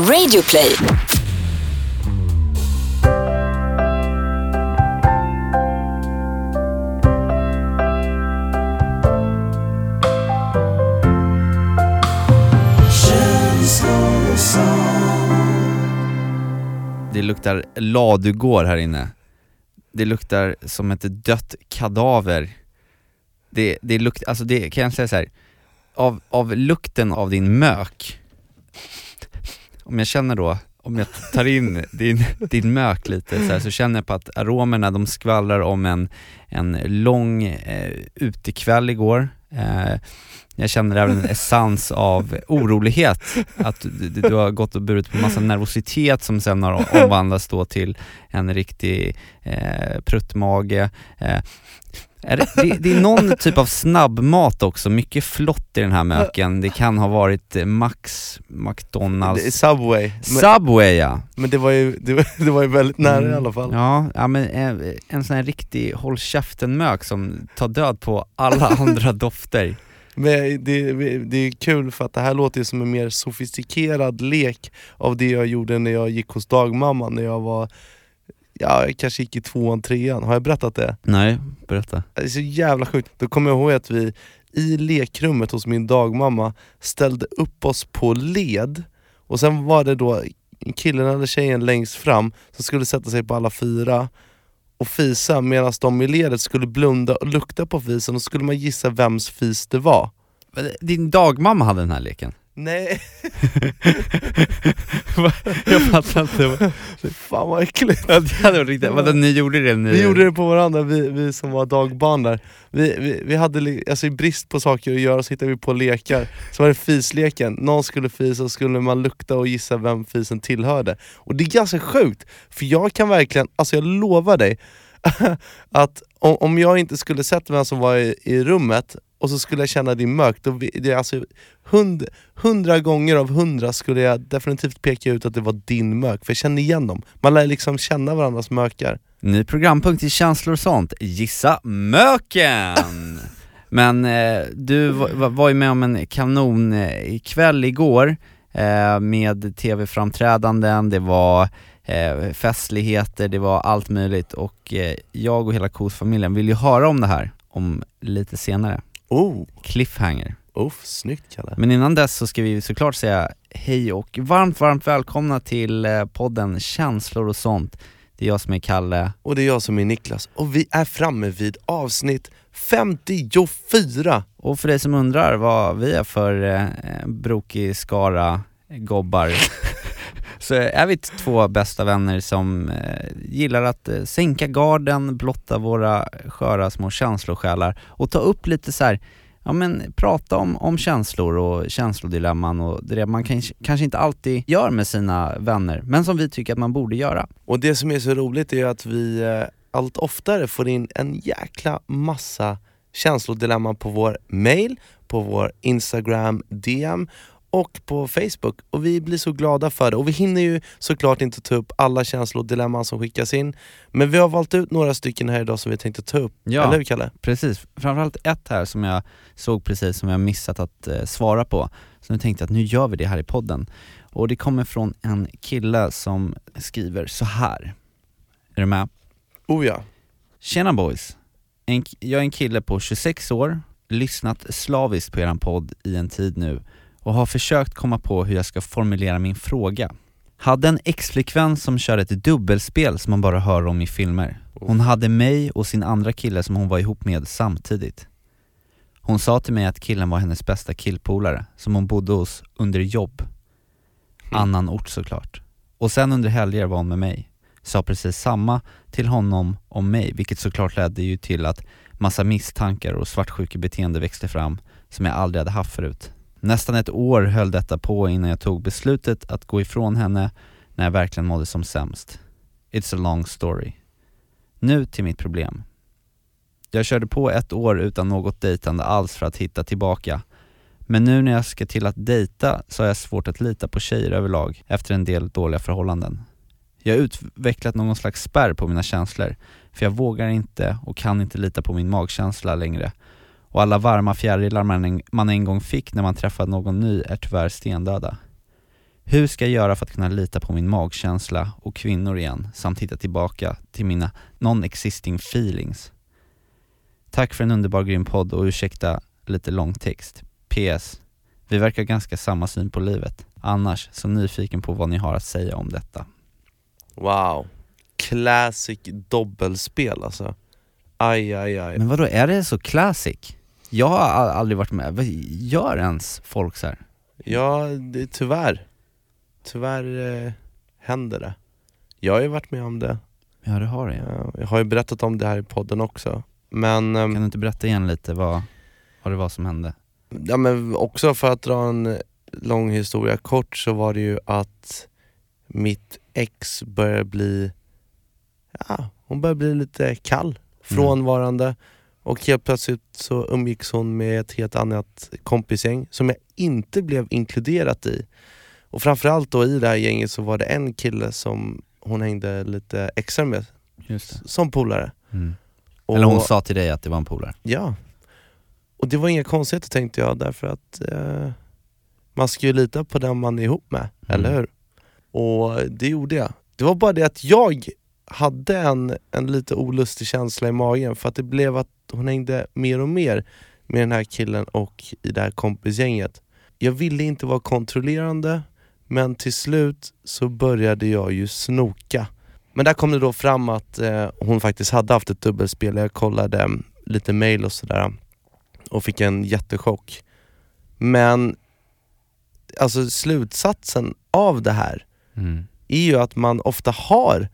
Radioplay. Det luktar ladugård här inne. Det luktar som ett dött kadaver. Det, det luktar, alltså det kan jag säga så här. Av, av lukten av din mök, om jag känner då, om jag tar in din, din mök lite så, här, så känner jag på att aromerna de skvallrar om en, en lång eh, utekväll igår. Eh, jag känner även en essens av orolighet, att du, du, har gått och burit på massa nervositet som sen har omvandlats då till en riktig eh, pruttmage. Eh, är det, det, det är någon typ av snabbmat också, mycket flott i den här möken. Det kan ha varit eh, Max, McDonalds, Subway, Subway ja. men det, var ju, det, var, det var ju väldigt nära i alla fall. Ja, ja men en, en sån här riktig håll käften-mök som tar död på alla andra dofter. Men det, det är kul för att det här låter ju som en mer sofistikerad lek av det jag gjorde när jag gick hos dagmamman när jag var, ja jag kanske gick i tvåan, trean. Har jag berättat det? Nej, berätta. Det är så jävla sjukt. Då kommer jag ihåg att vi i lekrummet hos min dagmamma ställde upp oss på led och sen var det då killen eller tjejen längst fram som skulle sätta sig på alla fyra och fisa medan de i ledet skulle blunda och lukta på fisen och skulle man gissa vems fis det var. Din dagmamma hade den här leken? Nej, jag fattar inte. fan vad äckligt. Ja, det hade varit riktigt, vadå ni gjorde det ni... Vi gjorde det på varandra, vi, vi som var dagbarn där. Vi, vi, vi hade alltså i brist på saker att göra så hittade vi på lekar. Så var det fisleken, någon skulle fisa och skulle man lukta och gissa vem fisen tillhörde. Och det är ganska sjukt, för jag kan verkligen, alltså jag lovar dig, att om, om jag inte skulle sett vem som var i, i rummet och så skulle jag känna din mök, då det är alltså hund, hundra gånger av hundra skulle jag definitivt peka ut att det var din mök, för jag känner igen dem. Man lär liksom känna varandras mökar. Ny programpunkt i känslor och sånt, Gissa Möken! Men eh, du var, var ju med om en kanonkväll igår eh, med tv-framträdanden, det var eh, festligheter, det var allt möjligt och eh, jag och hela KOS-familjen vill ju höra om det här om lite senare. Oh, Cliffhanger. uff, snyggt Kalle. Men innan dess så ska vi såklart säga hej och varmt, varmt välkomna till eh, podden Känslor och sånt. Det är jag som är Kalle. Och det är jag som är Niklas, och vi är framme vid avsnitt 54! Och för dig som undrar vad vi är för eh, brokig skara gobbar så är vi två bästa vänner som eh, gillar att eh, sänka garden, blotta våra sköra små känslosjälar och ta upp lite så här, ja men prata om, om känslor och känslodilemman och det man kanske, kanske inte alltid gör med sina vänner, men som vi tycker att man borde göra. Och det som är så roligt är att vi eh, allt oftare får in en jäkla massa känslodilemman på vår mail, på vår Instagram DM och på Facebook och vi blir så glada för det. Och vi hinner ju såklart inte ta upp alla känslodilemman som skickas in men vi har valt ut några stycken här idag som vi tänkte ta upp. Ja. Eller hur Kalle? Precis, framförallt ett här som jag såg precis som jag missat att eh, svara på. Så nu tänkte jag att nu gör vi det här i podden. Och det kommer från en kille som skriver så här. Är du med? Oh ja. Tjena boys! En, jag är en kille på 26 år, lyssnat slaviskt på eran podd i en tid nu och har försökt komma på hur jag ska formulera min fråga. Hade en ex-flickvän som körde ett dubbelspel som man bara hör om i filmer. Hon hade mig och sin andra kille som hon var ihop med samtidigt. Hon sa till mig att killen var hennes bästa killpolare, som hon bodde hos under jobb. Annan ort såklart. Och sen under helger var hon med mig. Sa precis samma till honom om mig, vilket såklart ledde ju till att massa misstankar och svartsjukebeteende växte fram som jag aldrig hade haft förut. Nästan ett år höll detta på innan jag tog beslutet att gå ifrån henne när jag verkligen mådde som sämst. It's a long story. Nu till mitt problem. Jag körde på ett år utan något dejtande alls för att hitta tillbaka. Men nu när jag ska till att dejta så har jag svårt att lita på tjejer överlag efter en del dåliga förhållanden. Jag har utvecklat någon slags spärr på mina känslor, för jag vågar inte och kan inte lita på min magkänsla längre. Och alla varma fjärilar man en, man en gång fick när man träffade någon ny är tyvärr stendöda. Hur ska jag göra för att kunna lita på min magkänsla och kvinnor igen, samt hitta tillbaka till mina non-existing feelings? Tack för en underbar grym podd och ursäkta lite lång text. PS. Vi verkar ganska samma syn på livet. Annars, så nyfiken på vad ni har att säga om detta. Wow, classic dobbelspel alltså. Aj aj aj. Men vadå, är det så classic? Jag har aldrig varit med, vad gör ens folk så här? Ja, det, tyvärr. Tyvärr eh, händer det. Jag har ju varit med om det. Ja det har det ja. Eh, Jag har ju berättat om det här i podden också. Men, ehm, Kan du inte berätta igen lite vad, vad det var som hände? ja, men också för att dra en lång historia kort så var det ju att mitt ex började bli, ja, hon började bli lite kall, frånvarande. Och helt plötsligt så umgicks hon med ett helt annat kompisgäng som jag inte blev inkluderat i. Och framförallt då i det här gänget så var det en kille som hon hängde lite extra med, som polare. Mm. Och, Eller hon sa till dig att det var en polare? Ja. Och det var inga konstigheter tänkte jag därför att eh, man ska ju lita på den man är ihop med, Mm. eller hur? Och det gjorde jag. Det var bara det att jag hade en, en lite olustig känsla i magen för att det blev att hon hängde mer och mer med den här killen och i det här kompisgänget. Jag ville inte vara kontrollerande men till slut så började jag ju snoka. Men där kom det då fram att eh, hon faktiskt hade haft ett dubbelspel. Jag kollade mm, lite mail och sådär och fick en jättechock. Men alltså slutsatsen av det här Mm. är ju att man ofta har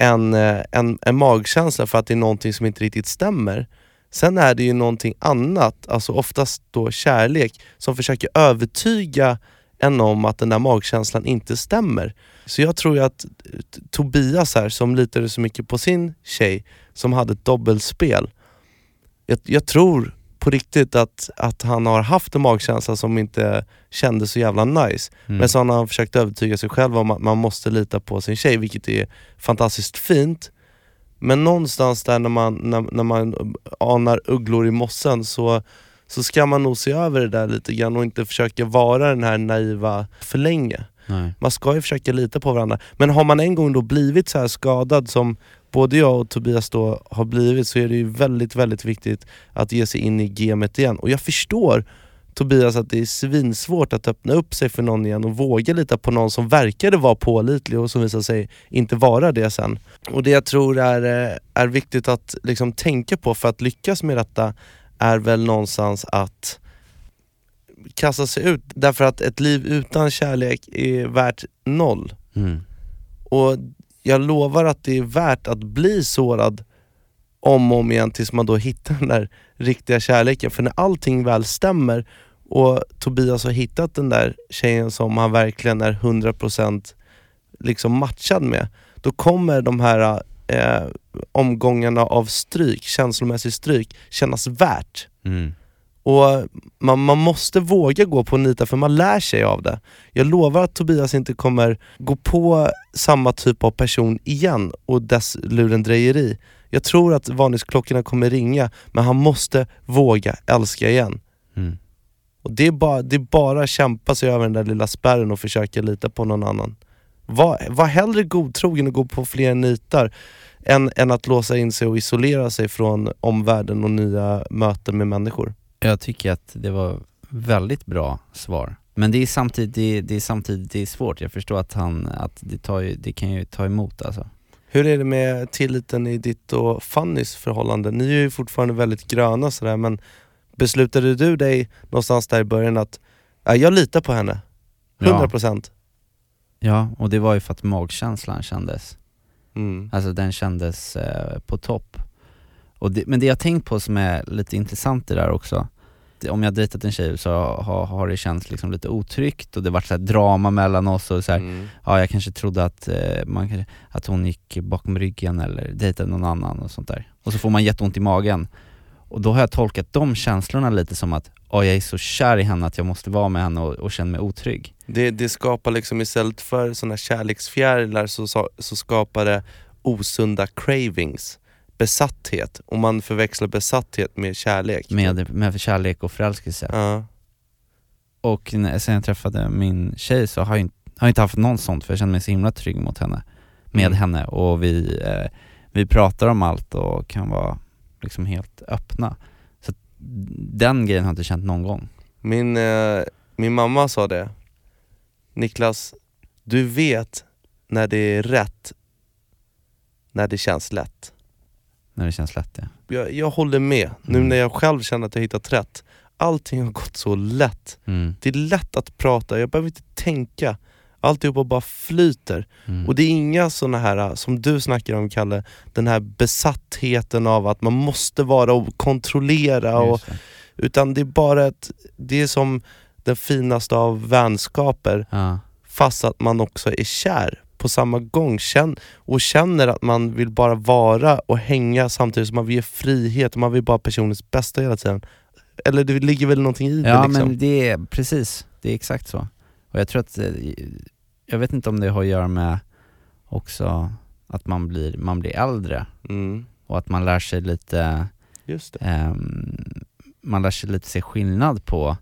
en, eh, en, en magkänsla för att det är någonting som inte riktigt stämmer. Sen är det ju någonting annat, alltså oftast då kärlek, som försöker övertyga en om att den där magkänslan inte stämmer. Så jag tror ju att eh, Tobias här, som litade så mycket på sin tjej, som hade ett dubbelspel. Jag, jag tror på riktigt att, att han har haft en magkänsla som inte kändes så jävla nice. Mm. Men så har han försökt övertyga sig själv om att man måste lita på sin tjej, vilket är fantastiskt fint. Men någonstans där när man, när, när man anar ugglor i mossen så, så ska man nog se över det där lite grann och inte försöka vara den här naiva för länge. Nej. Man ska ju försöka lita på varandra. Men har man en gång då blivit så här skadad som både jag och Tobias då har blivit så är det ju väldigt, väldigt viktigt att ge sig in i gamet igen. Och jag förstår Tobias att det är svinsvårt att öppna upp sig för någon igen och våga lita på någon som verkade vara pålitlig och som visar sig inte vara det sen. Och det jag tror är, eh, är viktigt att liksom tänka på för att lyckas med detta är väl någonstans att kasta sig ut. Därför att ett liv utan kärlek är värt noll. Mm. Och jag lovar att det är värt att bli sårad om och om igen tills man då hittar den där riktiga kärleken. För när allting väl stämmer och Tobias har hittat den där tjejen som han verkligen är 100% liksom matchad med, då kommer de här eh, omgångarna av stryk, känslomässigt stryk, kännas värt. Mm. Och man, man måste våga gå på nita för man lär sig av det. Jag lovar att Tobias inte kommer gå på samma typ av person igen och dess lurendrejeri. Jag tror att varningsklockorna kommer ringa, men han måste våga älska igen. Mm. Och det är bara, det är bara att kämpa sig över den där lilla spärren och försöka lita på någon annan. Var, var hellre godtrogen och gå på fler nitar än, än att låsa in sig och isolera sig från omvärlden och nya möten med människor. Jag tycker att det var väldigt bra svar. Men det är samtidigt, det är, det är samtidigt det är svårt, jag förstår att han, att det, tar ju, det kan ju ta emot alltså. Hur är det med tilliten i ditt och Fannys förhållande? Ni är ju fortfarande väldigt gröna sådär men beslutade du dig någonstans där i början att ja, jag litar på henne? 100%? Ja, och det var ju för att magkänslan kändes, Mm. alltså den kändes eh, på topp. Och det, men det jag tänkt på som är lite intressant i det där också, om jag dejtat en tjej så har, har det känts liksom lite otryggt och det varit så här drama mellan oss och så här, Mm. ja jag kanske trodde att, eh, man, kanske- att hon gick bakom ryggen eller dejtade någon annan och sånt där. Och så får man jätteont i magen. Och då har jag tolkat de känslorna lite som att, åh jag är så kär i henne att jag måste vara med henne och, och känna mig otrygg. Det, det skapar liksom istället för såna kärleksfjärilar så, så, så skapar det osunda cravings, besatthet. Och man förväxlar besatthet med kärlek. Med, med kärlek och förälskelse. Ja. Och när, sen jag träffade min tjej så har, jag, inte- har inte haft någon sånt för jag känner mig så himla trygg mot henne, med Mm. henne och vi, eh, vi pratar om allt och kan vara liksom helt öppna. Så den grejen har jag inte känt någon gång. Min, eh, min mamma sa det, Niklas, du vet när det är rätt, när det känns lätt. När det känns lätt ja. Jag, jag håller med, nu Mm. när jag själv känner att jag hittat rätt. Allting har gått så lätt. Mm. Det är lätt att prata, jag behöver inte tänka. Alltihopa bara flyter. Mm. Och det är inga såna här, som du snackar om Kalle, den här besattheten av att man måste vara och kontrollera. Och, utan det är bara ett, det är som den finaste av vänskaper Ja. fast att man också är kär på samma gång Känn, och känner att man vill bara vara och hänga samtidigt som man vill ge frihet och man vill bara personens bästa hela tiden. Eller det ligger väl någonting i Ja det liksom? men det är precis, det är exakt så. Och jag tror att, eh, jag vet inte om det har att göra med också att man blir, man blir äldre Mm, och att man lär sig lite, ehm, man lär sig lite se skillnad på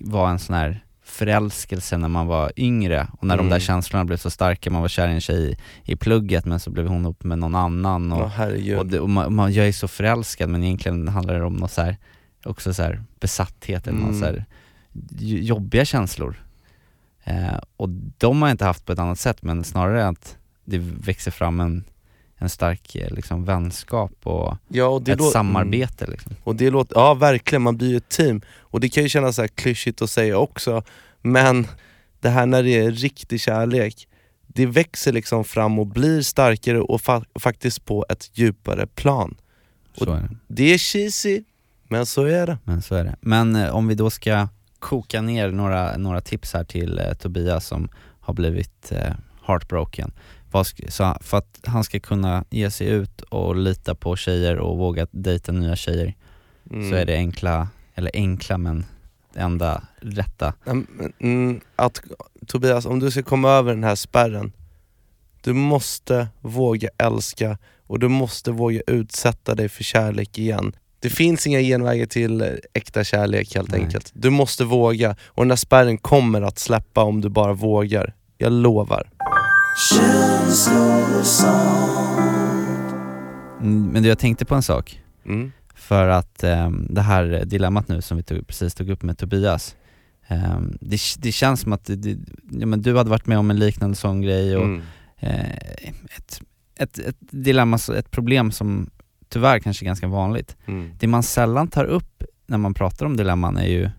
vad en sån här förälskelse när man var yngre och när Mm. de där känslorna blev så starka, man var kär i en tjej i, i plugget men så blev hon ihop med någon annan och, herregud. och, det, och man, man, jag är så förälskad men egentligen handlar det om något så här, också så här besatthet eller något Mm. så här, jobbiga känslor. Eh, och de har jag inte haft på ett annat sätt men snarare att det växer fram en, en stark eh, liksom, vänskap och Ja, och ett lå- samarbete liksom. Mm. Och det låter, ja verkligen, man blir ju ett team. Och det kan ju kännas så här klyschigt att säga också, men det här när det är riktig kärlek, det växer liksom fram och blir starkare och fa- faktiskt på ett djupare plan. Så är det. Det är cheesy, men så är det. Men så är det. Men eh, om vi då ska koka ner några, några tips här till eh, Tobias som har blivit eh, heartbroken. Så för att han ska kunna ge sig ut och lita på tjejer och våga dejta nya tjejer Mm. så är det enkla, eller enkla men det enda rätta. Mm, att, Tobias, om du ska komma över den här spärren, du måste våga älska och du måste våga utsätta dig för kärlek igen. Det finns inga genvägar till äkta kärlek helt Nej. enkelt. Du måste våga och den här spärren kommer att släppa om du bara vågar. Jag lovar. Mm, Men du, jag tänkte på en sak. Mm. För att ehm, det här dilemmat nu som vi tog, precis tog upp med Tobias, ehm, det, det känns som att det, det, ja, men du hade varit med om en liknande sån grej och Mm. eh, ett, ett, ett dilemma, ett problem som tyvärr kanske är ganska vanligt. Mm. Det man sällan tar upp när man pratar om dilemman är ju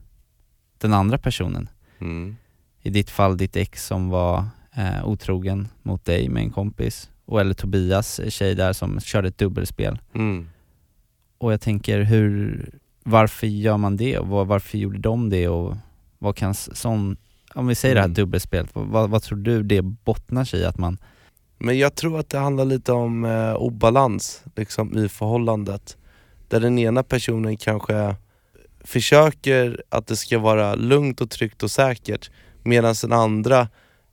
den andra personen. Mm. I ditt fall ditt ex som var eh, otrogen mot dig med en kompis, och eller Tobias tjej där som körde ett dubbelspel. Mm. Och jag tänker hur, varför gör man det och vad, varför gjorde de det och vad kan sån, om vi säger det här Mm. dubbelspelet, vad, vad, vad tror du det bottnar sig i att man, Men jag tror att det handlar lite om eh, obalans liksom, i förhållandet. Där den ena personen kanske försöker att det ska vara lugnt och tryggt och säkert medan den andra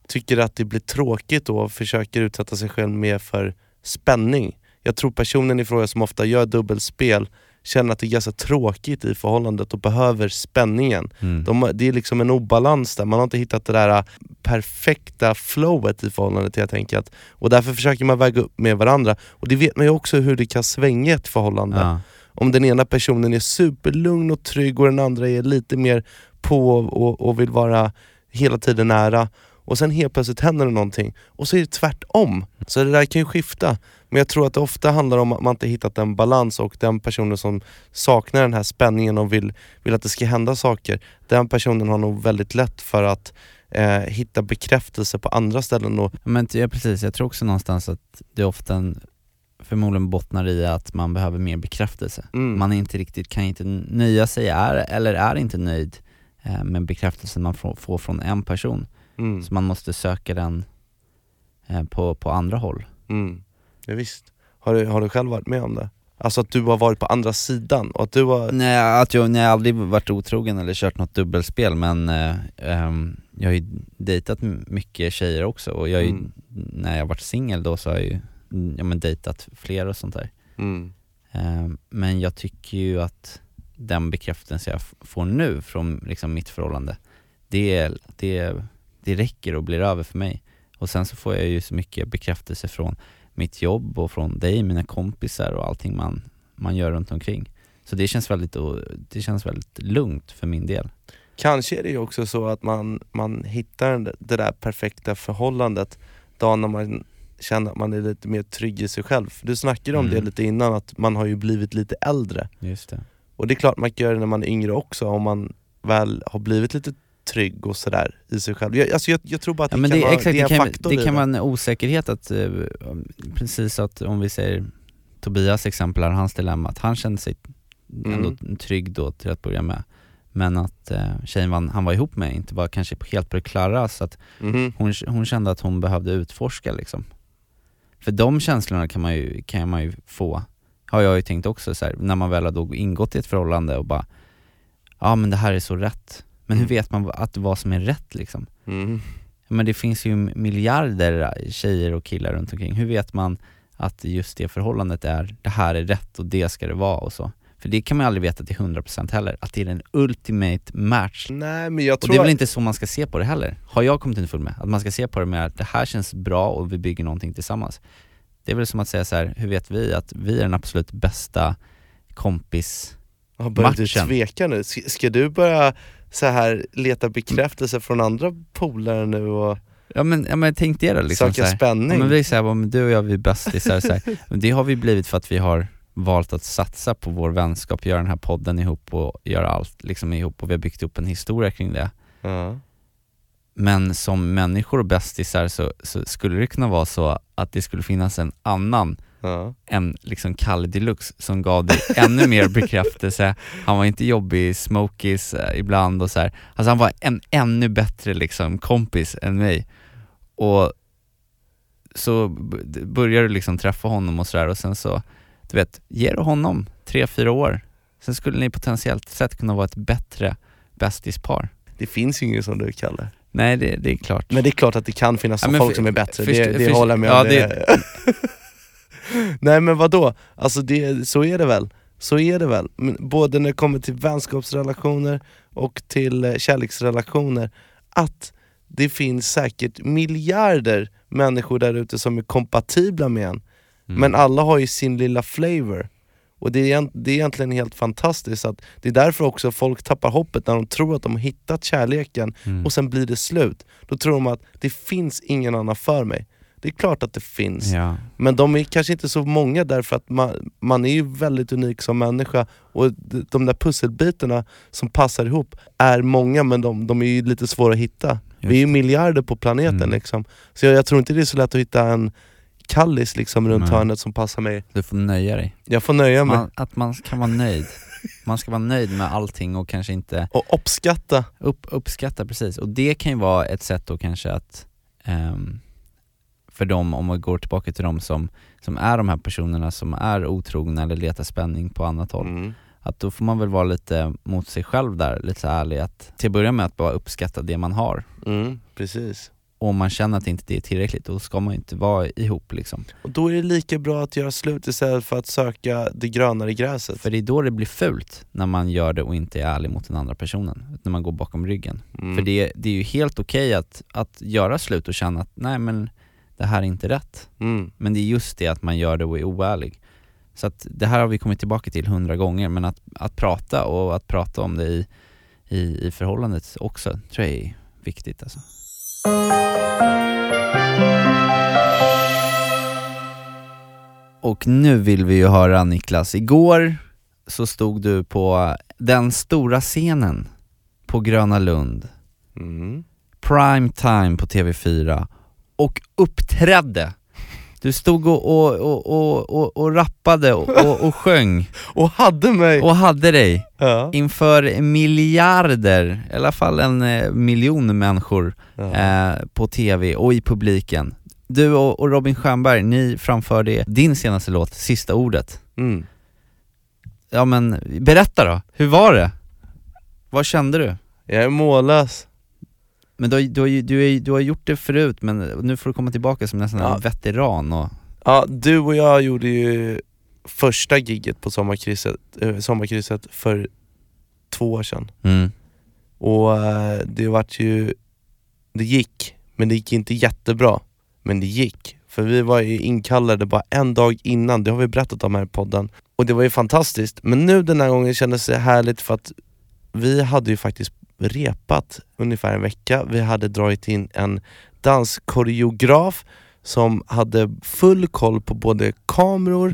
tycker att det blir tråkigt då och försöker utsätta sig själv mer för spänning. Jag tror personen i fråga som ofta gör dubbelspel känner att det är ganska tråkigt i förhållandet och behöver spänningen. mm. De, det är liksom en obalans där, man har inte hittat det där äh, perfekta flowet i förhållandet helt enkelt. Och därför försöker man väga upp med varandra. Och det vet man ju också hur det kan svänga ett förhållande. ja, Om den ena personen är superlugn och trygg och den andra är lite mer på och, och vill vara hela tiden nära. Och sen helt plötsligt händer det någonting och så är det tvärtom. Så det där kan ju skifta. Men jag tror att det ofta handlar om att man inte hittat en balans och den personen som saknar den här spänningen och vill, vill att det ska hända saker, den personen har nog väldigt lätt för att eh, hitta bekräftelse på andra ställen. Och, men ja, precis, jag tror också någonstans att det ofta en, förmodligen bottnar i att man behöver mer bekräftelse. mm, Man är inte riktigt, kan inte nöja sig, är, eller är inte nöjd eh, med bekräftelsen man får, får från en person. Mm, Så man måste söka den eh, på, på andra håll. mm. Ja, visst. Har, du, har du själv varit med om det? Alltså att du har varit på andra sidan och att du har... Nej, att jag, nej, jag har aldrig varit otrogen eller kört något dubbelspel men eh, ehm, jag har ju dejtat mycket tjejer också och jag har ju, Mm. när jag varit singel då så har jag ju mm, ja, men dejtat fler och sånt där. Mm, Ehm, men jag tycker ju att den bekräftelse jag får nu från liksom mitt förhållande, det är, det det räcker och blir över för mig. Och sen så får jag ju så mycket bekräftelse från mitt jobb och från dig, mina kompisar och allting man, man gör runt omkring. Så det känns väldigt, det känns väldigt lugnt för min del. Kanske är det ju också så att man, man hittar det där perfekta förhållandet dagen när man känner att man är lite mer trygg i sig själv. Du snackade om Mm. det lite innan, att man har ju blivit lite äldre. Just det. Och det är klart man kan göra det när man är yngre också, om man väl har blivit lite trygg och sådär i sig själv. Jag, alltså jag, jag tror bara att Ja, det, men kan det, vara, exakt, det är det en kan, faktor det i kan vara en osäkerhet att, eh, precis att om vi säger Tobias exempel här, hans dilemma, att han kände sig ändå Mm. trygg då till att börja med. Men att eh, tjejen han, han var ihop med inte var kanske helt på det klara, så att Mhm. hon, hon kände att hon behövde utforska liksom. För de känslorna kan man ju, kan man ju få, har jag ju tänkt också så här, när man väl har då ingått i ett förhållande och bara Ja men det här är så rätt, men hur Mm. vet man att vad som är rätt liksom? Mhm. Men det finns ju miljarder tjejer och killar runt omkring. Hur vet man att just det förhållandet är, det här är rätt och det ska det vara och så? För det kan man ju aldrig veta till 100% heller, att det är den ultimate match. Nej men jag Och tror det är väl att- inte så man ska se på det heller, har jag kommit underfund med. Att man ska se på det med att det här känns bra och vi bygger någonting tillsammans. Det är väl som att säga så här, hur vet vi att vi är den absolut bästa kompis Har börjat du tveka nu? Ska, ska du börja så här leta bekräftelse från andra polare nu och Ja men, ja, men tänk det då liksom söka så här. spänning? Ja, men vi är såhär, men du och jag vi är bästisar så här. Det har vi blivit för att vi har valt att satsa på vår vänskap, göra den här podden ihop och göra allt liksom ihop och vi har byggt upp en historia kring det. ja. Men som människor och bästisar så, så skulle det kunna vara så att det skulle finnas en annan Ja. än liksom Kalle Deluxe som gav dig ännu mer bekräftelse. Han var inte jobbig, smokies eh, ibland och så här. Alltså han var en ännu bättre liksom kompis än mig. Och så börjar du liksom träffa honom och sådär och sen så, du vet, ger du honom tre, fyra år, sen skulle ni potentiellt sett kunna vara ett bättre bästispar. Det finns ju ingen som du Kalle. Nej det, det är klart. Men det är klart att det kan finnas Ja, folk som är bättre, det, det först- håller jag med ja, om. Det... Nej men vadå? Alltså det, så är det väl. Så är det väl. Både när det kommer till vänskapsrelationer och till eh, kärleksrelationer, att det finns säkert miljarder människor där ute som är kompatibla med en, Mm. men alla har ju sin lilla flavor. Och det är, det är egentligen helt fantastiskt, att det är därför också folk tappar hoppet när de tror att de har hittat kärleken Mm. och sen blir det slut. Då tror de att det finns ingen annan för mig. Det är klart att det finns, Ja. men de är kanske inte så många därför att man, man är ju väldigt unik som människa och de där pusselbitarna som passar ihop är många men de, de är ju lite svåra att hitta. Vi är ju miljarder på planeten Mm. liksom. Så jag, jag tror inte det är så lätt att hitta en kallis liksom runt Nej. hörnet som passar mig. Du får nöja dig. Jag får nöja mig Man, att man kan vara nöjd. Man ska vara nöjd med allting och kanske inte och uppskatta. upp, uppskatta precis. Och det kan ju vara ett sätt då kanske att, ehm, för dem, om man går tillbaka till de som, som är de här personerna som är otrogna eller letar spänning på annat håll, Mm. att då får man väl vara lite mot sig själv där, lite så ärlig att till att börja med att bara uppskatta det man har. Mm, precis. Och om man känner att inte det är tillräckligt, då ska man inte vara ihop liksom. Och då är det lika bra att göra slut istället för att söka det grönare gräset. För det är då det blir fult, när man gör det och inte är ärlig mot den andra personen, när man går bakom ryggen. Mm. För det, det är ju helt okej att, att göra slut och känna att nej men det här är inte rätt. Mm. Men det är just det att man gör det och är oärlig. Så att det här har vi kommit tillbaka till hundra gånger, men att, att prata och att prata om det i, i, i förhållandet också, tror jag är viktigt alltså. Och nu vill vi ju höra Niklas, igår så stod du på den stora scenen på Gröna Lund, Mm. prime time på TV4 och uppträdde. Du stod och, och, och, och, och, rappade och, och, och sjöng Och hade mig! och hade dig ja. inför miljarder, i alla fall en eh, miljon människor Ja. eh, på TV och i publiken. Du och, och Robin Stjernberg, ni framförde din senaste låt, Sista ordet. Mm. Ja men berätta då, hur var det? Vad kände du? Jag är mållös. Men du, har- du, du, du har gjort det förut men nu får du komma tillbaka som nästan Ja. en veteran och Ja, du och jag gjorde ju första gigget på sommarkrysset, eh, sommarkrysset för två år sedan. mm. Och eh, det vart ju det gick, men det gick inte jättebra. Men det gick. För vi var ju inkallade bara en dag innan, det har vi berättat om här i podden. Och det var ju fantastiskt. Men nu den här gången kändes det härligt för att vi hade ju faktiskt repat ungefär en vecka. Vi hade dragit in en danskoreograf som hade full koll på både kameror.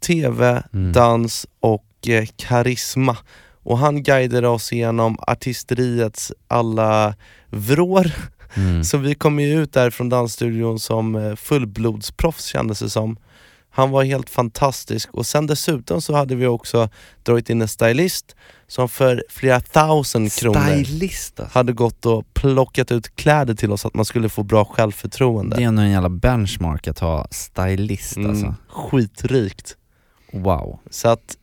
TV, Mm. dans och eh, karisma. Och han guidade oss igenom artisteriets alla vrår. Mm. Så vi kom ju ut där från dansstudion som eh, fullblodsproffs kändes det som. Han var helt fantastisk och sen dessutom så hade vi också dragit in en stylist som för flera thousand kronor Stylist alltså. hade gått och plockat ut kläder till oss så att man skulle få bra självförtroende. Det är ändå en jävla benchmark att ha stylist alltså. Mm, skitrikt. Wow. Så att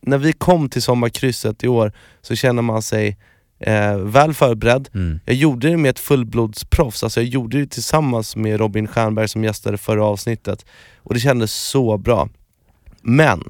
när vi kom till sommarkrysset i år så känner man sig eh, väl förberedd. Mm. Jag gjorde det med ett fullblodsproffs, alltså jag gjorde det tillsammans med Robin Stjernberg som gästade förra avsnittet och det kändes så bra. Men,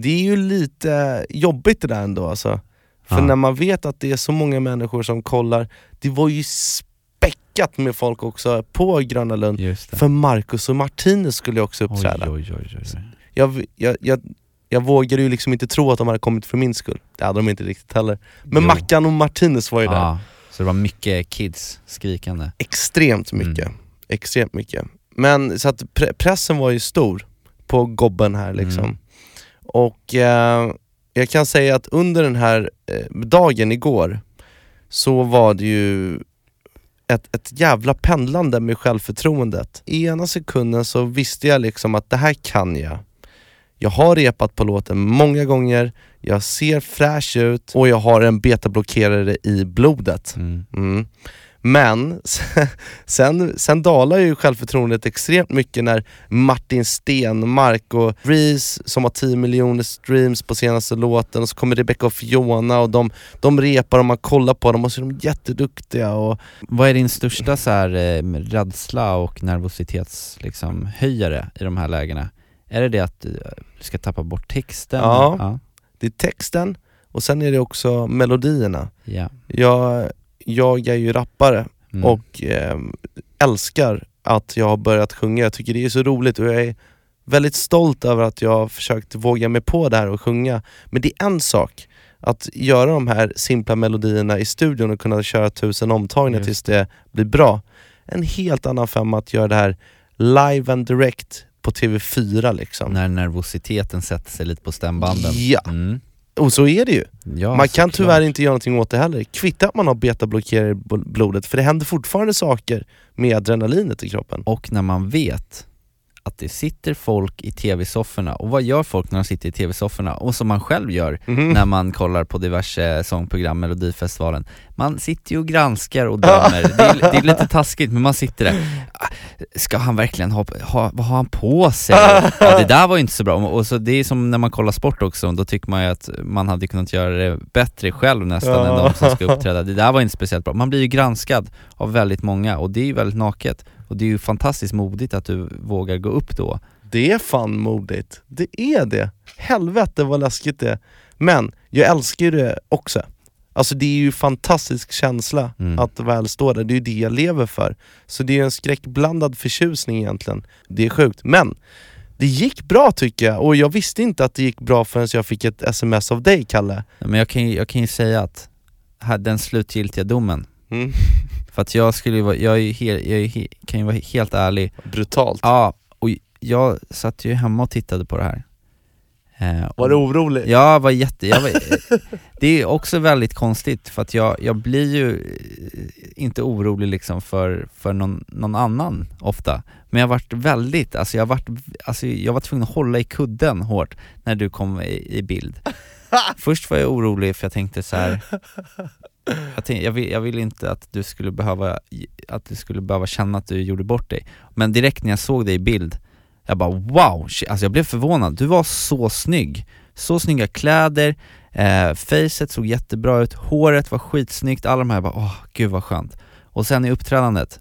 det är ju lite jobbigt det där ändå alltså. För Ja. när man vet att det är så många människor som kollar, det var ju späckat med folk också på Gröna Lund. För Marcus och Martinez skulle också uppträda. Oj, oj, oj. Jag, jag, jag, jag vågade ju liksom inte tro att de hade kommit för min skull. Det hade de inte riktigt heller. Men Jo. Mackan och Martinez var ju där. Ja, så det var mycket kids skrikande. Extremt mycket. Mm. Extremt mycket. Men så att pre- pressen var ju stor på gobben här liksom. Mm. Och eh, jag kan säga att under den här eh, dagen igår så var det ju ett, ett jävla pendlande med självförtroendet. I ena sekunden så visste jag liksom att det här kan jag. Jag har repat på låten många gånger, jag ser fräsch ut och jag har en betablockerare i blodet. Mm. Mm. Men sen, sen dalar ju självförtroendet extremt mycket när Martin Stenmark och Reese som har 10 miljoner streams på senaste låten och så kommer Rebecca och Fiona och de, de repar och man kollar på dem och så är de jätteduktiga och Vad är din största så här, eh, rädsla och nervositets liksom, höjare i de här lägena? Är det det att du ska tappa bort texten? Ja. ja. det är texten och sen är det också melodierna. ja. Jag, jag är ju rappare Mm. och eh, älskar att jag har börjat sjunga. Jag tycker det är så roligt och jag är väldigt stolt över att jag har försökt våga mig på det här och sjunga. Men det är en sak att göra de här simpla melodierna i studion och kunna köra tusen omtagningar tills det blir bra. En helt annan femma att göra det här live and direct på TV4 liksom. När nervositeten sätter sig lite på stämbanden. Ja, Mm. Och så är det ju. Ja, man kan tyvärr inte göra någonting åt det heller. Kvittar att man har betablockerare i bl- blodet, för det händer fortfarande saker med adrenalinet i kroppen. Och när man vet att det sitter folk i tv-sofforna, och vad gör folk när de sitter i tv-sofforna? Och som man själv gör Mhm. när man kollar på diverse sångprogram, Melodifestivalen. Man sitter ju och granskar och dömer, det är, det är lite taskigt men man sitter där, Ah, ska han verkligen ha, ha vad har han på sig? Ja det där var ju inte så bra, och så det är som när man kollar sport också, då tycker man ju att man hade kunnat göra det bättre själv nästan än de som ska uppträda. Det där var inte speciellt bra. Man blir ju granskad av väldigt många och det är ju väldigt naket. Och det är ju fantastiskt modigt att du vågar gå upp då. Det är fan modigt. Det är det. Helvete vad läskigt det är. Men jag älskar ju det också. Alltså det är ju fantastisk känsla Mm. att väl stå där, det är ju det jag lever för. Så det är en skräckblandad förtjusning egentligen. Det är sjukt. Men det gick bra tycker jag, och jag visste inte att det gick bra förrän jag fick ett sms av dig Kalle. Men jag kan ju, jag kan ju säga att här, den slutgiltiga domen, Mm. för att jag skulle ju vara, jag, är hel, jag är, kan ju vara helt ärlig, Brutalt. ja, och jag satt ju hemma och tittade på det här. Eh, Var du orolig? Jag var jätte, jag var, det är också väldigt konstigt för att jag, jag blir ju eh, inte orolig liksom för, för någon, någon annan ofta. Men jag varit väldigt, alltså jag varit, alltså jag var tvungen att hålla i kudden hårt när du kom i, i bild. Först var jag orolig för jag tänkte så här. Jag, tänkte, jag, vill, jag vill inte att du skulle behöva, att du skulle behöva känna att du gjorde bort dig. Men direkt när jag såg dig i bild, jag bara wow, shit. alltså jag blev förvånad. Du var så snygg. Så snygga kläder, eh, facet såg jättebra ut, håret var skitsnyggt, alla de här bara åh gud vad skönt. Och sen i uppträdandet,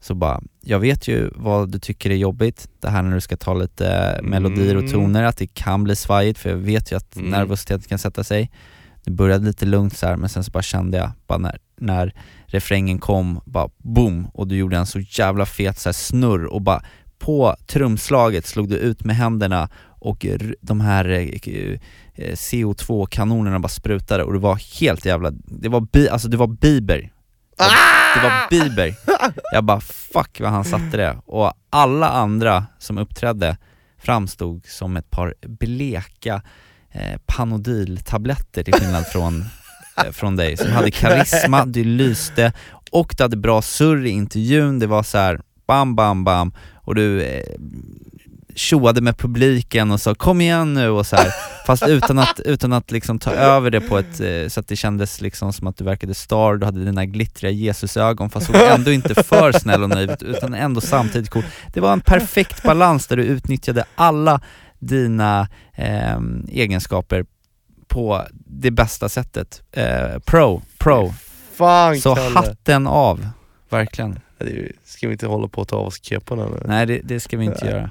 så bara, jag vet ju vad du tycker är jobbigt, det här när du ska ta lite melodier och Mm. toner, att det kan bli svajigt för jag vet ju att Mm. nervositeten kan sätta sig. Det började lite lugnt så här, men sen så bara kände jag, bara när, när refrängen kom, bara boom, och du gjorde en så jävla fet så här, snurr och bara på trumslaget slog du ut med händerna och de här eh, eh, CO2-kanonerna bara sprutade och det var helt jävla, det var, bi, alltså det var Bieber. Det var, det var Bieber. Jag bara fuck vad han satte det. Och alla andra som uppträdde framstod som ett par bleka eh, Panodil-tabletter till skillnad från, eh, från dig som hade karisma, du lyste och du hade bra surr i intervjun, det var så här bam bam bam och du eh, tjoade med publiken och sa kom igen nu och så här. fast utan att, utan att liksom ta över det på ett, eh, så att det kändes liksom som att du verkade star, du hade dina glittriga Jesusögon fast såg ändå inte för snäll och naiv ut, utan ändå samtidigt cool. Det var en perfekt balans där du utnyttjade alla dina eh, egenskaper på det bästa sättet. Eh, pro, pro. Fan Så Kalle. hatten av, verkligen. Det är- Ska vi inte hålla på att ta av oss keporna nu? Nej det, det ska vi inte göra.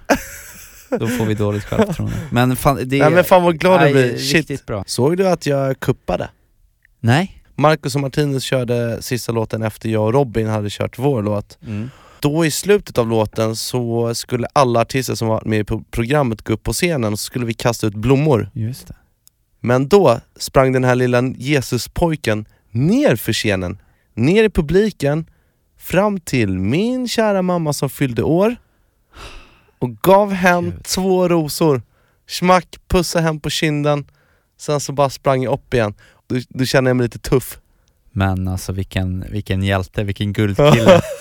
Då får vi dåligt självförtroende. Men fan, det Nej men fan vad glad jag blir, shit. bra. Såg du att jag kuppade? Nej? Marcus och Martinez körde sista låten efter jag och Robin hade kört vår låt. Då i slutet av låten så skulle alla artister som var med i pro- programmet gå upp på scenen och så skulle vi kasta ut blommor. Just det. Men då sprang den här lilla Jesuspojken ner för scenen, ner i publiken, fram till min kära mamma som fyllde år och gav hem Gud. två rosor. Schmack, pussa hem på kinden, sen så bara sprang jag upp igen. Då, då kände jag mig lite tuff. Men alltså vilken, vilken hjälte, vilken guldkille.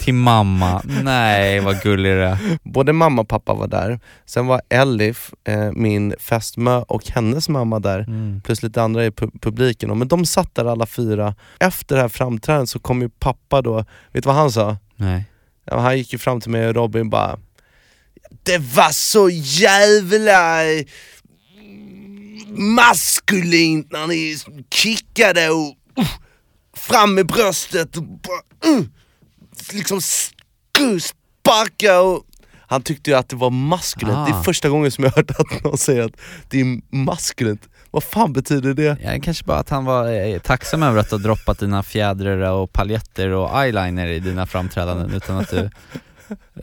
Till mamma, nej vad gullig du är. Både mamma och pappa var där, sen var Elif, eh, min fästmö och hennes mamma där. Mm. plus lite andra i pu- publiken. Men de satt där alla fyra. Efter det här framträdandet så kom ju pappa då, vet du vad han sa? Nej. Ja, han gick ju fram till mig och Robin bara Det var så jävla eh, maskulint när ni kickade och uh, fram med bröstet och bara, uh, liksom sparka och han tyckte ju att det var maskulint, det är Ah. första gången som jag hört att någon säger att det är maskulint. Vad fan betyder det? Ja, kanske bara att han var eh, tacksam över att du droppat dina fjädrar och paljetter och eyeliner i dina framträdanden utan att du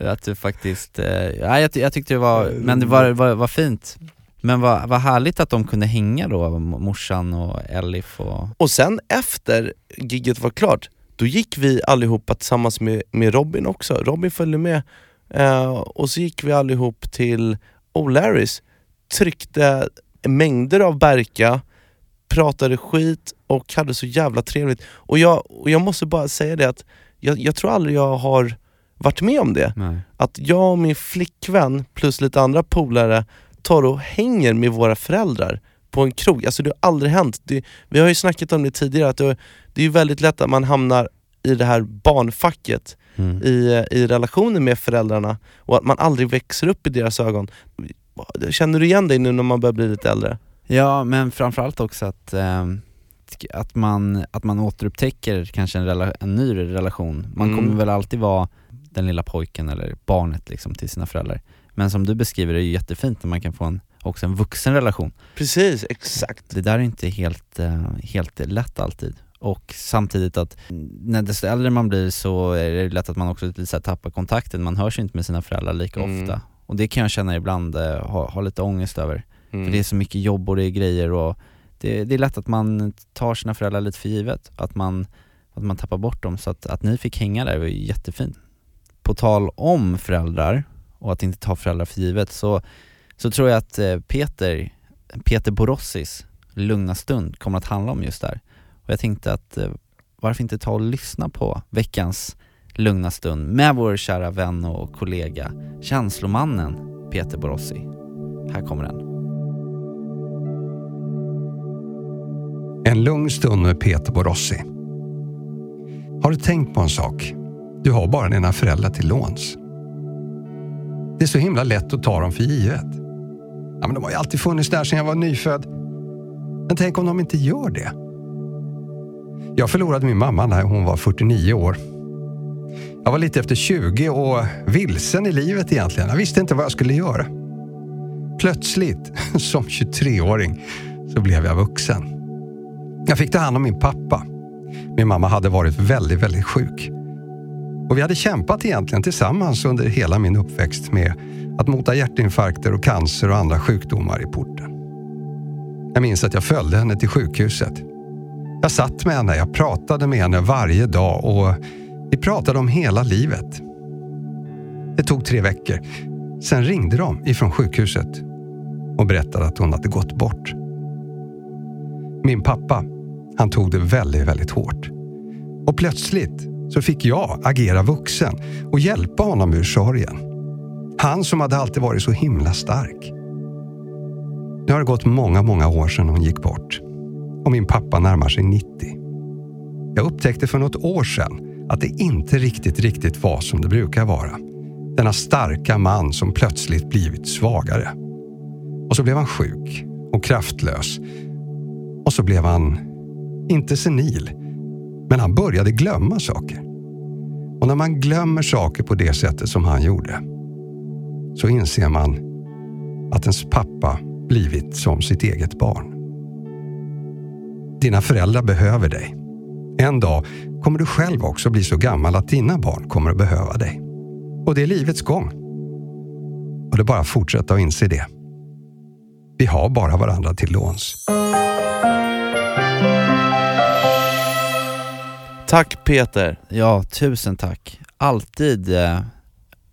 att du faktiskt, eh, ja, jag, jag tyckte det var, men det var, var, var fint. Men vad, vad härligt att de kunde hänga då, morsan och Elif och... Och sen efter gigget var klart, då gick vi allihopa tillsammans med, med Robin också. Robin följde med. Eh, och så gick vi allihop till O'Larrys, tryckte mängder av Berka, pratade skit och hade så jävla trevligt. Och jag, och jag måste bara säga det att jag, jag tror aldrig jag har varit med om det. Nej. Att jag och min flickvän plus lite andra polare tar och hänger med våra föräldrar på en krog. Alltså det har aldrig hänt. Det, vi har ju snackat om det tidigare, att det, det är ju väldigt lätt att man hamnar i det här barnfacket Mm. i, i relationen med föräldrarna och att man aldrig växer upp i deras ögon. Känner du igen dig nu när man börjar bli lite äldre? Ja, men framförallt också att, ehm, att, man, att man återupptäcker kanske en, rela, en ny relation. Man Mm. kommer väl alltid vara den lilla pojken eller barnet liksom till sina föräldrar. Men som du beskriver det är ju jättefint när man kan få en, också en vuxen relation. Precis, exakt. Det där är inte helt, eh, helt lätt alltid. Och samtidigt att när desto äldre man blir så är det lätt att man också lite så här tappar kontakten, man hörs inte med sina föräldrar lika Mm. ofta. Och det kan jag känna ibland, eh, ha, ha lite ångest över. Mm. För det är så mycket jobb och det är grejer och det, det är lätt att man tar sina föräldrar lite för givet, att man, att man tappar bort dem. Så att, att ni fick hänga där var ju jättefint. På tal om föräldrar och att inte ta föräldrar för givet så, så tror jag att eh, Peter, Peter Borossis Lugna stund kommer att handla om just det här. Och jag tänkte att eh, varför inte ta och lyssna på veckans Lugna stund med vår kära vän och kollega känslomannen Peter Borossi. Här kommer den. En lugn stund med Peter Borossi. Har du tänkt på en sak? Du har bara dina föräldrar till låns. Det är så himla lätt att ta dem för givet. Ja, men de har ju alltid funnits där sedan jag var nyfödd. Men tänk om de inte gör det? Jag förlorade min mamma när hon var 49 år. Jag var lite efter 20 och vilsen i livet egentligen. Jag visste inte vad jag skulle göra. Plötsligt, som 23-åring, så blev jag vuxen. Jag fick ta hand om min pappa. Min mamma hade varit väldigt, väldigt sjuk. Och vi hade kämpat egentligen tillsammans under hela min uppväxt med att mota hjärtinfarkter och cancer och andra sjukdomar i porten. Jag minns att jag följde henne till sjukhuset. Jag satt med henne, jag pratade med henne varje dag och vi pratade om hela livet. Det tog tre veckor. Sen ringde de ifrån sjukhuset och berättade att hon hade gått bort. Min pappa, han tog det väldigt, väldigt hårt. Och plötsligt så fick jag agera vuxen och hjälpa honom ur sorgen. Han som hade alltid varit så himla stark. Nu har det gått många, många år sedan hon gick bort och min pappa närmar sig 90. Jag upptäckte för något år sedan att det inte riktigt, riktigt var som det brukar vara. Denna starka man som plötsligt blivit svagare. Och så blev han sjuk och kraftlös. Och så blev han, inte senil, men han började glömma saker. Och när man glömmer saker på det sättet som han gjorde så inser man att ens pappa blivit som sitt eget barn. Dina föräldrar behöver dig. En dag kommer du själv också bli så gammal att dina barn kommer att behöva dig. Och det är livets gång. Och det är bara att fortsätta att inse det. Vi har bara varandra till låns. Tack Peter! Ja, tusen tack. Alltid, eh,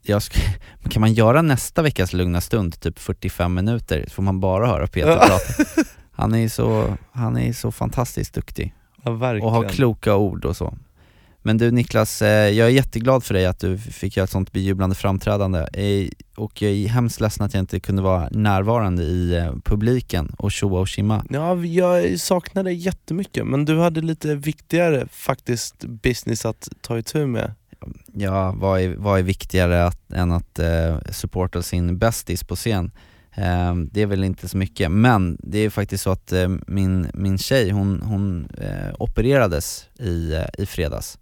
kan man göra nästa veckas lugna stund, typ 45 minuter, får man bara höra Peter prata. Han är så, han är så fantastiskt duktig Ja, och har kloka ord och så. Men du Niklas, eh, jag är jätteglad för dig att du fick göra ett sånt bejublande framträdande Eh, och jag är hemskt ledsen att jag inte kunde vara närvarande i eh, publiken och tjoa och tjimma. Ja, jag saknar dig jättemycket, men du hade lite viktigare faktiskt business att ta itu med. Ja, vad är, vad är viktigare att, än att eh, supporta sin bästis på scen? Eh, det är väl inte så mycket, men det är faktiskt så att eh, min, min tjej, hon, hon opererades i, i fredags.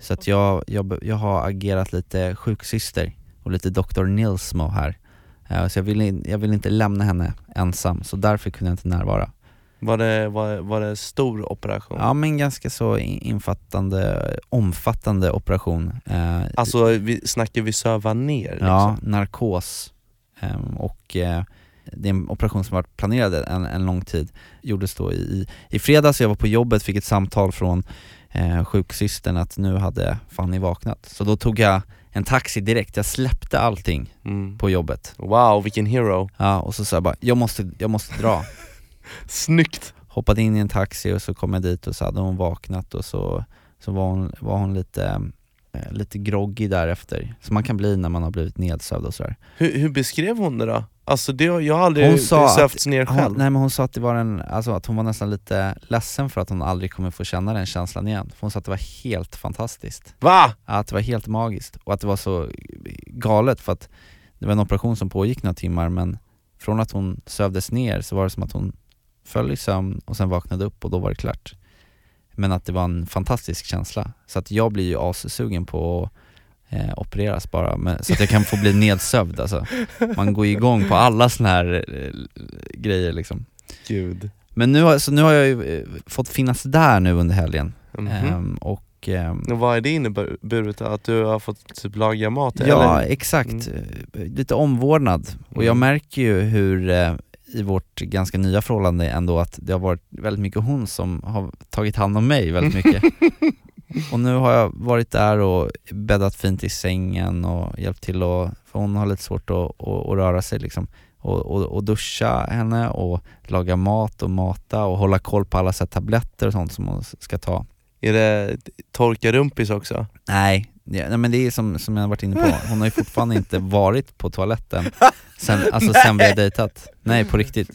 Så att jag, jag, jag har agerat lite sjuksyster och lite Dr. Nilsmo här. Eh, så jag vill, in- jag vill inte lämna henne ensam, så därför kunde jag inte närvara. Var det, var, var det stor operation? Ja men ganska så in- infattande, omfattande operation. Eh, Alltså vi, snackar vi söva ner? Ja, Liksom? narkos. Ehm, och eh, det är en operation som varit planerad en, en lång tid. Gjordes då i, i fredags, jag var på jobbet, fick ett samtal från eh, sjuksystern att nu hade Fanny vaknat. Så då tog jag en taxi direkt, jag släppte allting Mm. på jobbet. Wow, vilken hero! Ja, och så sa jag bara, jag måste, jag måste dra. Snyggt! Hoppade in i en taxi och så kom jag dit och så hade hon vaknat och så, så var hon, var hon lite, eh, lite groggy därefter. Som man kan bli när man har blivit nedsövd och sådär. Hur, hur beskrev hon det då? Alltså det, jag har aldrig sövts ner själv. Hon, nej men hon sa att det var en, alltså att hon var nästan lite ledsen för att hon aldrig kommer få känna den känslan igen. För hon sa att det var helt fantastiskt. Va? Att det var helt magiskt och att det var så galet för att det var en operation som pågick några timmar men från att hon sövdes ner så var det som att hon föll i sömn och sen vaknade upp och då var det klart. Men att det var en fantastisk känsla. Så att jag blir ju assugen på att eh, opereras bara, men, så att jag kan få bli nedsövd alltså. Man går igång på alla såna här eh, grejer liksom. Gud. Men nu har, så nu har jag ju eh, fått finnas där nu under helgen. Mhm. Ehm, och ehm, Och vad är det inneburit? Att du har fått typ laga mat? Ja, eller? exakt. Eh, Lite omvårdnad. Och jag Mm. märker ju hur eh, i vårt ganska nya förhållande ändå att det har varit väldigt mycket hon som har tagit hand om mig väldigt mycket. och nu har jag varit där och bäddat fint i sängen och hjälpt till att, för hon har lite svårt att, att, att röra sig liksom. Och, och, och duscha henne och laga mat och mata och hålla koll på alla så tabletter och sånt som hon ska ta. Är det torka rumpis också? Nej, ja, nej men det är som, som jag har varit inne på, hon har ju fortfarande inte varit på toaletten sen, alltså sen vi har dejtat. Nej på riktigt.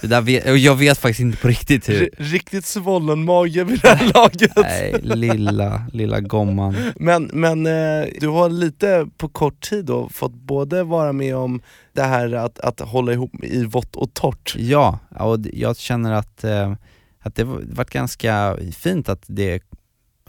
Det där vet, och jag vet faktiskt inte på riktigt hur, riktigt svullen mage vid det här laget nej lilla, lilla gomman. Men, men eh, du har lite på kort tid då fått både vara med om det här att, att hålla ihop i vått och torrt Ja, och jag känner att, eh, att det var- varit ganska fint att det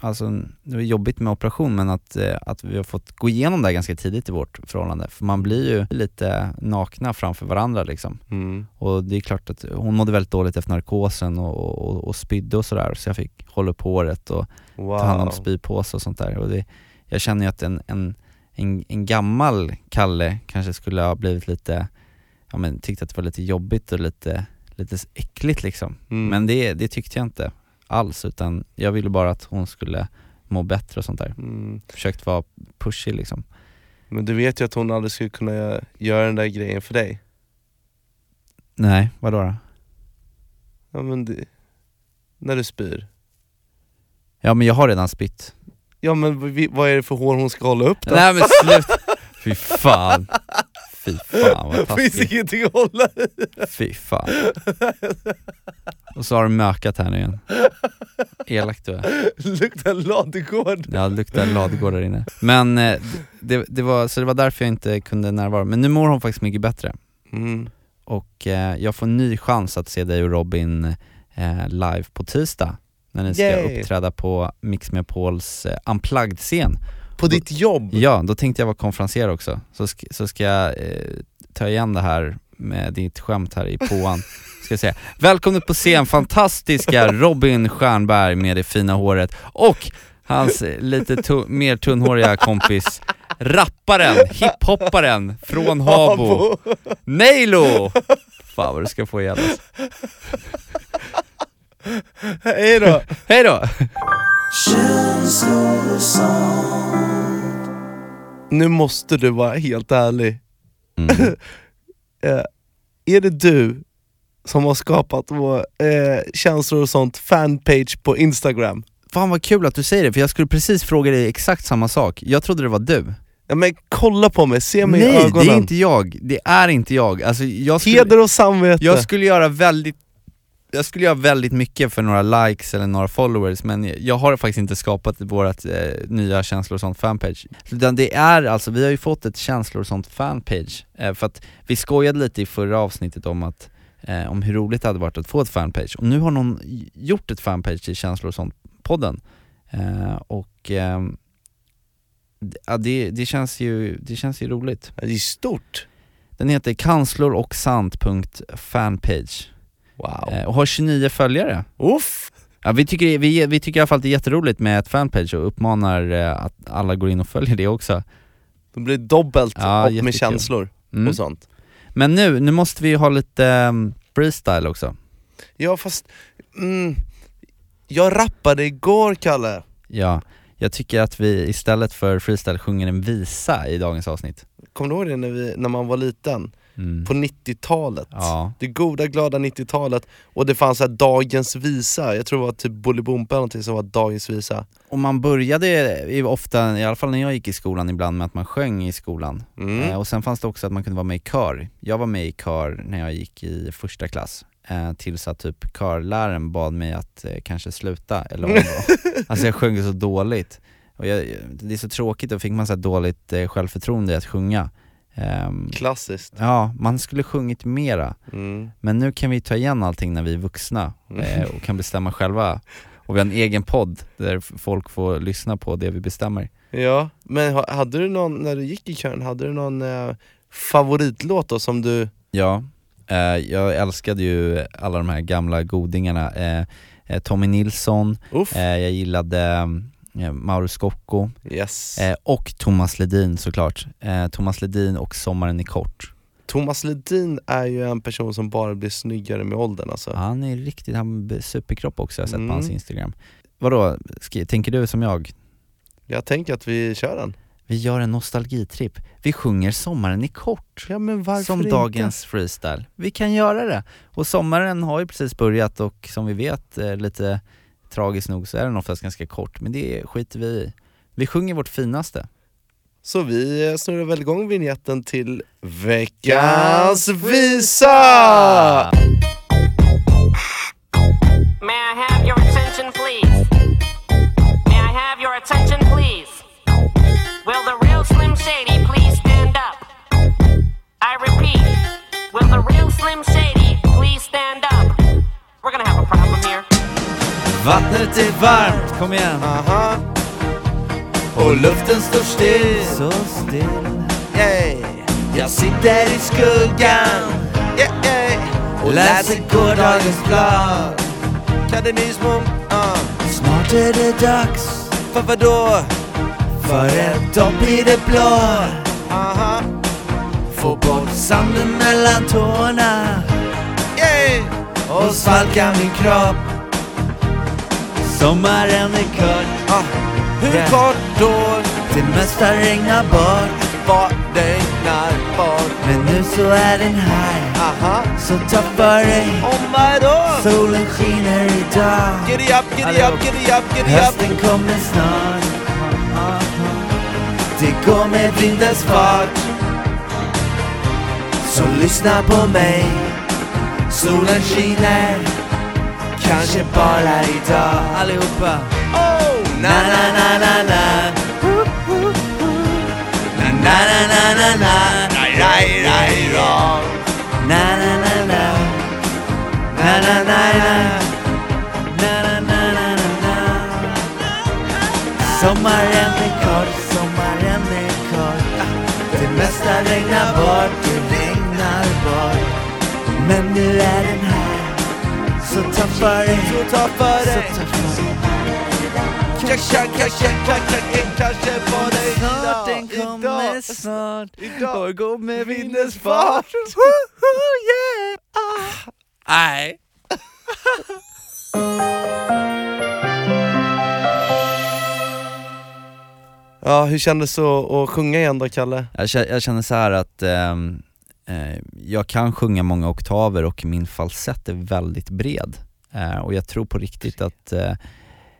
alltså det var jobbigt med operation men att, eh, att vi har fått gå igenom det här ganska tidigt i vårt förhållande. För man blir ju lite nakna framför varandra liksom. Mm. Och det är klart att hon mådde väldigt dåligt efter narkosen och, och, och spydde och sådär så jag fick hålla upp håret och Wow. ta hand om spypåse och sånt där. Och det, jag känner ju att en, en, en, en gammal Kalle kanske skulle ha blivit lite, ja men tyckte att det var lite jobbigt och lite, lite äckligt liksom. Mm. Men det, det tyckte jag inte alls utan jag ville bara att hon skulle må bättre och sånt där. Mm. Försökt vara pushig liksom. Men du vet ju att hon aldrig skulle kunna göra- göra den där grejen för dig. Nej, vadå då? Ja men det, när du spyr. Ja men jag har redan spytt. Ja men vi, vad är det för hår hon ska hålla upp då? Nej men sluta! Fy fan. Fy fan vad Finns taskigt. ingenting att hålla i. Fy fan. Och så har du mökat här nu igen. Elakt du är. Luktar ladugård. Ja, det luktar ladugård där inne. Men eh, det, det var, så det var därför jag inte kunde närvara. Men nu mår hon faktiskt mycket bättre. Mm. Och eh, jag får en ny chans att se dig och Robin eh, live på tisdag. När ni ska Yay. uppträda på Mix Megapols eh, Unplugged-scen. På ditt jobb? Ja, då tänkte jag vara konferenser också. Så, sk- så ska jag eh, ta igen det här med ditt skämt här i påan. Ska jag säga. Välkommen på scen, fantastiska Robin Stjernberg med det fina håret och hans lite tu- mer tunnhåriga kompis, rapparen, hiphopparen från Habo, Nailo! Fan vad du ska få ihjäl oss. Hej då! Hej då! Nu måste du vara helt ärlig. Mm. Eh, är det du som har skapat vår eh, känslor och sånt fanpage på Instagram? Fan vad kul att du säger det, för jag skulle precis fråga dig exakt samma sak. Jag trodde det var du. Ja, men kolla på mig, se mig i Nej, ögonen. det är inte jag. Det är inte jag. Alltså, jag skulle, Heder och samvete. jag skulle göra väldigt jag skulle göra väldigt mycket för några likes eller några followers men jag har faktiskt inte skapat vårt eh, nya känslor och sånt fanpage. Utan det är alltså, vi har ju fått ett känslor och sånt fanpage eh, för att vi skojade lite i förra avsnittet om att eh, om hur roligt det hade varit att få ett fanpage och nu har någon gjort ett fanpage till känslor och sånt podden eh, och ehm, ja, det, det, känns ju, det känns ju roligt. Det är stort. Den heter kanslor och sant.fanpage Wow. eh, och har 29 följare. Uff. Ja, vi, tycker, vi, vi tycker i alla fall att det är jätteroligt med ett fanpage och uppmanar eh, att alla går in och följer det också. Det blir dubbelt Ja, upp med känslor Mm. och sånt. Men nu, nu måste vi ha lite um, freestyle också. Ja fast, mm, jag rappade igår Kalle. Ja, jag tycker att vi istället för freestyle sjunger en visa i dagens avsnitt. Kommer du ihåg det när, vi, när man var liten? Mm. På 90-talet? Ja, Det goda glada 90-talet, och det fanns så dagens visa, jag tror det var typ Bolibompa eller någonting som var dagens visa. och man började ofta, i alla fall när jag gick i skolan ibland med att man sjöng i skolan. Mm. Eh, och sen fanns det också att man kunde vara med i kör. Jag var med i kör när jag gick i första klass. Eh, tills att typ körläraren bad mig att eh, kanske sluta, eller avgå. Alltså jag sjöng så dåligt. Och jag, det är så tråkigt, då fick man så dåligt eh, självförtroende i att sjunga. Ehm, Klassiskt. ja, man skulle sjungit mera. Mm. Men nu kan vi ta igen allting när vi är vuxna eh, och kan bestämma själva. Och vi har en egen podd där folk får lyssna på det vi bestämmer. Ja, men ha- hade du någon, när du gick i kören, hade du någon eh, favoritlåt då som du... Ja, eh, jag älskade ju alla de här gamla godingarna. Eh, eh, Tommy Nilsson, eh, jag gillade eh, Mauro Scocco Yes. eh, och Thomas Ledin såklart. Eh, Thomas Ledin och Sommaren är kort. Thomas Ledin är ju en person som bara blir snyggare med åldern alltså. Han är riktigt, han har superkropp också, jag har sett Mm. på hans instagram. Vadå, tänker du som jag? Jag tänker att vi kör den. Vi gör en nostalgitripp. Vi sjunger Sommaren är kort. Ja men varför som inte? dagens freestyle. Vi kan göra det. Och sommaren har ju precis börjat och som vi vet, eh, lite tragiskt nog så är den oftast ganska kort, men det skiter vi i. Vi sjunger vårt finaste. Så vi snurrar väl igång vignetten till veckans visa! May I have your attention, please? May I have your attention, please? Will the real Slim Shady please stand up? I repeat, will the real Slim Shady please stand up? Vattnet är varmt, kom igen. Aha, Och luften står still. Så still. yeah, Jag sitter i skuggan yeah, yeah. och läser gårdagens blad. Kadenismo, uh. Snart är det dags För vadå? för ett dopp i det blå. Aha, Få bort sanden mellan tårna yeah. och svalka min kropp. Sommaren är kort, Ah, hur Yeah. kort då? det mesta regnar bort. Vad regnar bort? Men nu så är den här, Aha, så ta för dig. om vadå? Solen skiner idag. Giddy up, giddy up, giddy up, giddy up. Hösten kommer snart. Det går med vindens fart. Så lyssna på mig. Solen skiner. Kanske bara idag. Allihopa. Oh, Na na na na na. Na na na na na na. Raj raj raj Na na na na na na na. Na na na na na na. Sommaren är kort, sommaren är kort. Det mesta regnar bort, det regnar bort. Men nu är den här. Så ta för dig. Så ta för dig. Dig. Kanske, kanske, kanske, kanske på dig Snart den idag, kommer snart och går med Vindens fart. yeah! Ah. Nej. Ja, hur kändes det att att sjunga igen då, Kalle? Jag, jag känner så här att eh, jag kan sjunga många oktaver och min falsett är väldigt bred. Eh, och jag tror på riktigt att, eh,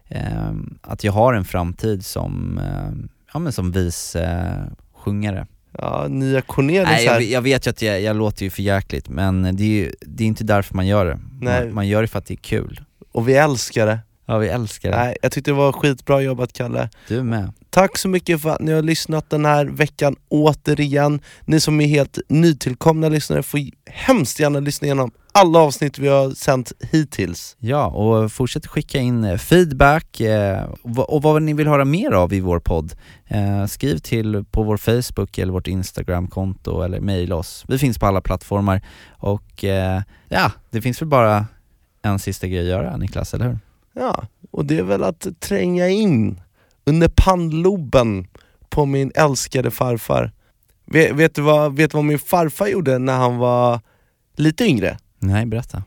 ehm, att jag har en framtid som, eh, ja, men som vis eh, sjungare. Ja, nya Cornelis Nej, jag, här. jag vet ju att jag, jag låter ju för jäkligt men det är ju det är inte därför man gör det. Nej. Man, man gör det för att det är kul. Och vi älskar det. Ja, vi älskar det. Nej, jag tyckte det var skitbra jobbat Kalle. Du med. Tack så mycket för att ni har lyssnat den här veckan återigen. Ni som är helt nytillkomna lyssnare får hemskt gärna lyssna igenom alla avsnitt vi har sänt hittills. Ja, och fortsätt skicka in eh, feedback eh, och vad- och vad ni vill höra mer av i vår podd. Eh, skriv till på vår Facebook eller vårt Instagramkonto eller mejla oss. Vi finns på alla plattformar och eh, ja, det finns väl bara en sista grej att göra Niklas, eller hur? Ja, och det är väl att tränga in under pannloben på min älskade farfar. Vet, vet, du vad, vet du vad min farfar gjorde när han var lite yngre? Nej, berätta.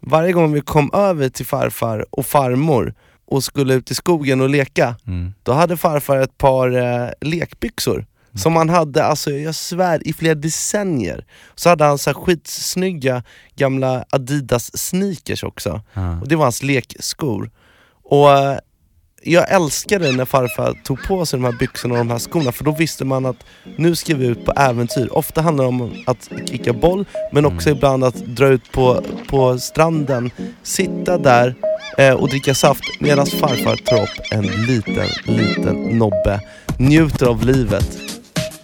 Varje gång vi kom över till farfar och farmor och skulle ut i skogen och leka, Mm. då hade farfar ett par eh, lekbyxor som han hade, alltså jag svär, i flera decennier. Så hade han så här skitsnygga gamla Adidas sneakers också. Ja. Och det var hans lekskor. Och eh, jag älskade när farfar tog på sig de här byxorna och de här skorna för då visste man att nu ska vi ut på äventyr. Ofta handlar det om att kicka boll men också ibland att dra ut på, på stranden, sitta där eh, och dricka saft medan farfar tar upp en liten, liten nobbe. Njuter av livet.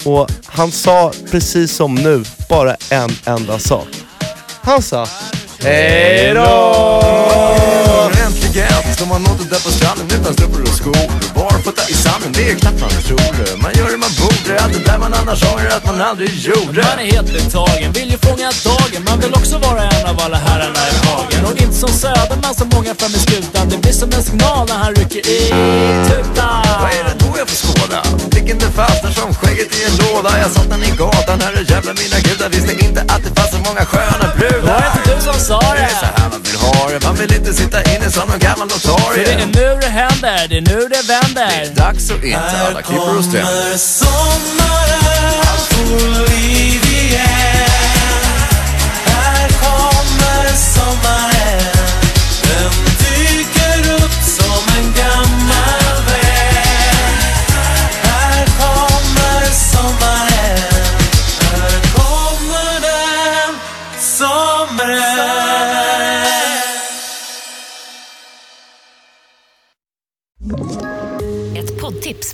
Och han sa precis som nu bara en enda sak. Han sa Hej då! Står man nådde där på stranden utan strumpor och skor. Barfota i sanden, det är knappt man tror det Man gör det man borde, allt det där man annars ångrar att man aldrig gjorde. Man är helt betagen, vill ju fånga dagen. Man vill också vara en av alla herrarna i hagen. Och inte som Söderman som många fram i skutan. Det blir som en signal när han rycker i tutan. Vad är det då jag får skåda? Blicken den fastnar som skägget i en låda. Jag satt den i gatan, herre jävla mina gudar. Visste inte att det fanns så många sköna Var brudar det inte du som sa Det det? är så här man vill ha det, man vill inte sitta inne som någon gammal För det är nu det händer, det är nu det Det vänder är dags att inte alla klippor och stränder sommaren, allt får liv igen. Här kommer sommaren. Den dyker upp som en gammal